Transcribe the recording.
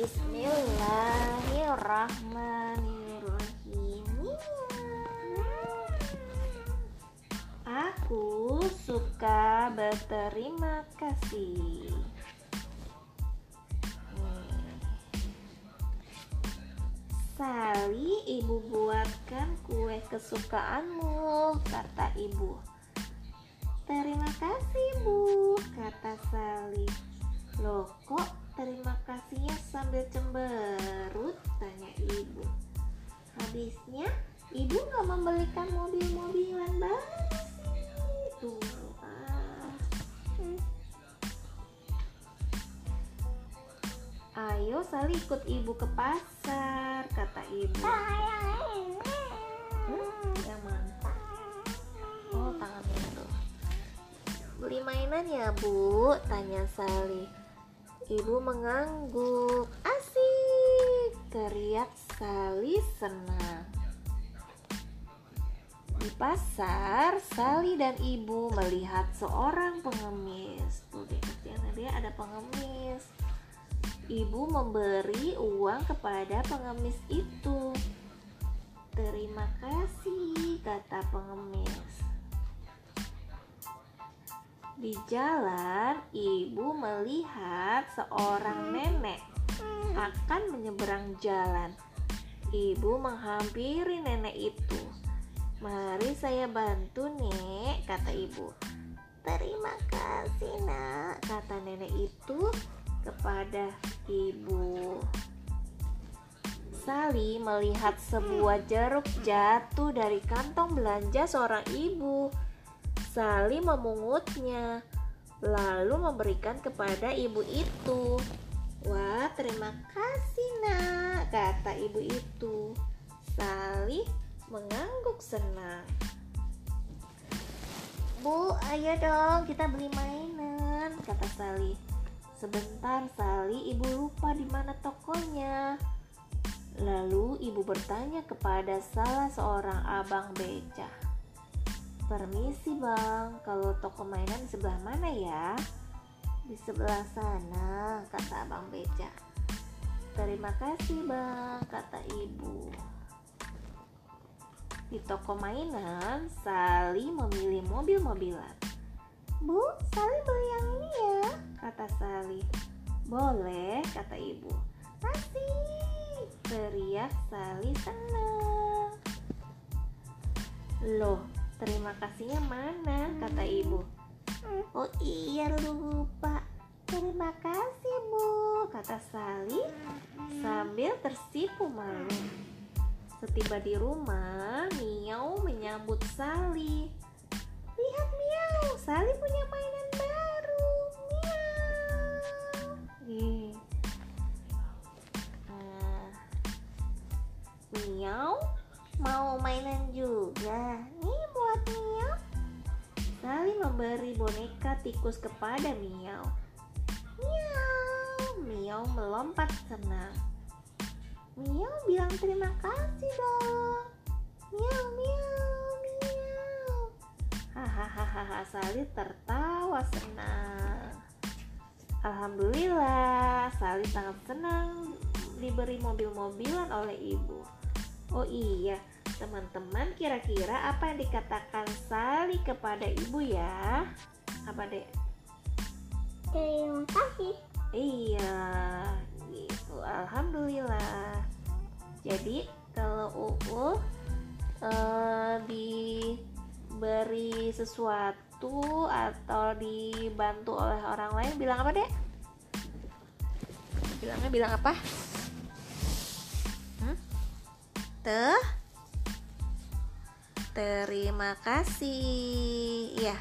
Bismillahirrahmanirrahim. Aku suka berterima kasih. Sali ibu buatkan kue kesukaanmu Kata ibu. Terima kasih bu Kata Sali Loh kok sambil cemberut? Tanya ibu. Habisnya, ibu nggak membelikan mobil-mobilan sih. Tuh, ah. Ayo Sali ikut ibu ke pasar, kata ibu. Hmm, yang mana? Oh, tangannya itu. Beli mainan ya, Bu? Tanya Sali. Ibu mengangguk. Asik! Teriak Sali senang. Di pasar, Sali dan ibu melihat seorang pengemis. Tuh di kecilnya dia ada pengemis. Ibu memberi uang kepada pengemis itu. Jalan, ibu melihat seorang nenek akan menyeberang jalan. Ibu menghampiri nenek itu. Mari saya bantu, Nek, kata ibu. Terima kasih, Nak, kata nenek itu kepada ibu. Sali melihat sebuah jeruk jatuh dari kantong belanja seorang ibu. Sali memungutnya, lalu memberikan kepada ibu itu. Wah, terima kasih, Nak, kata ibu itu. Sali mengangguk senang. Bu, ayo dong kita beli mainan, kata Sali. Sebentar, Sali, ibu lupa di mana tokonya. Lalu ibu bertanya kepada salah seorang abang beca. Permisi bang, kalau toko mainan sebelah mana ya? Di sebelah sana, kata abang beca. Terima kasih bang, kata ibu. Di toko mainan, Sali memilih mobil-mobilan. Bu, Sali beli yang ini ya, kata Sali. Boleh, kata ibu. Asik, teriak Sali senang. Loh, terima kasihnya mana, kata ibu. Oh iya lupa. Terima kasih bu, kata Sali sambil tersipu malu. Setiba di rumah, Miau menyambut Sali. Lihat Miau, Sali punya mainan baru. Miau. Nih. Nah. Miau mau mainan juga. Memberi boneka tikus kepada Miau. Miau, Miau melompat senang. Miau bilang terima kasih dong. Miau, miau, miau. Hahaha, Sali tertawa senang. Alhamdulillah, Sali sangat senang diberi mobil-mobilan oleh ibu. Oh iya, teman-teman kira-kira apa yang dikatakan Sali kepada ibu ya? Apa dek? Terima kasih. Iya, gitu. Alhamdulillah. Jadi kalau Uu eh, diberi sesuatu atau dibantu oleh orang lain, bilang apa dek? Bilangnya bilang apa? Hmm? Te? Terima kasih. Iya.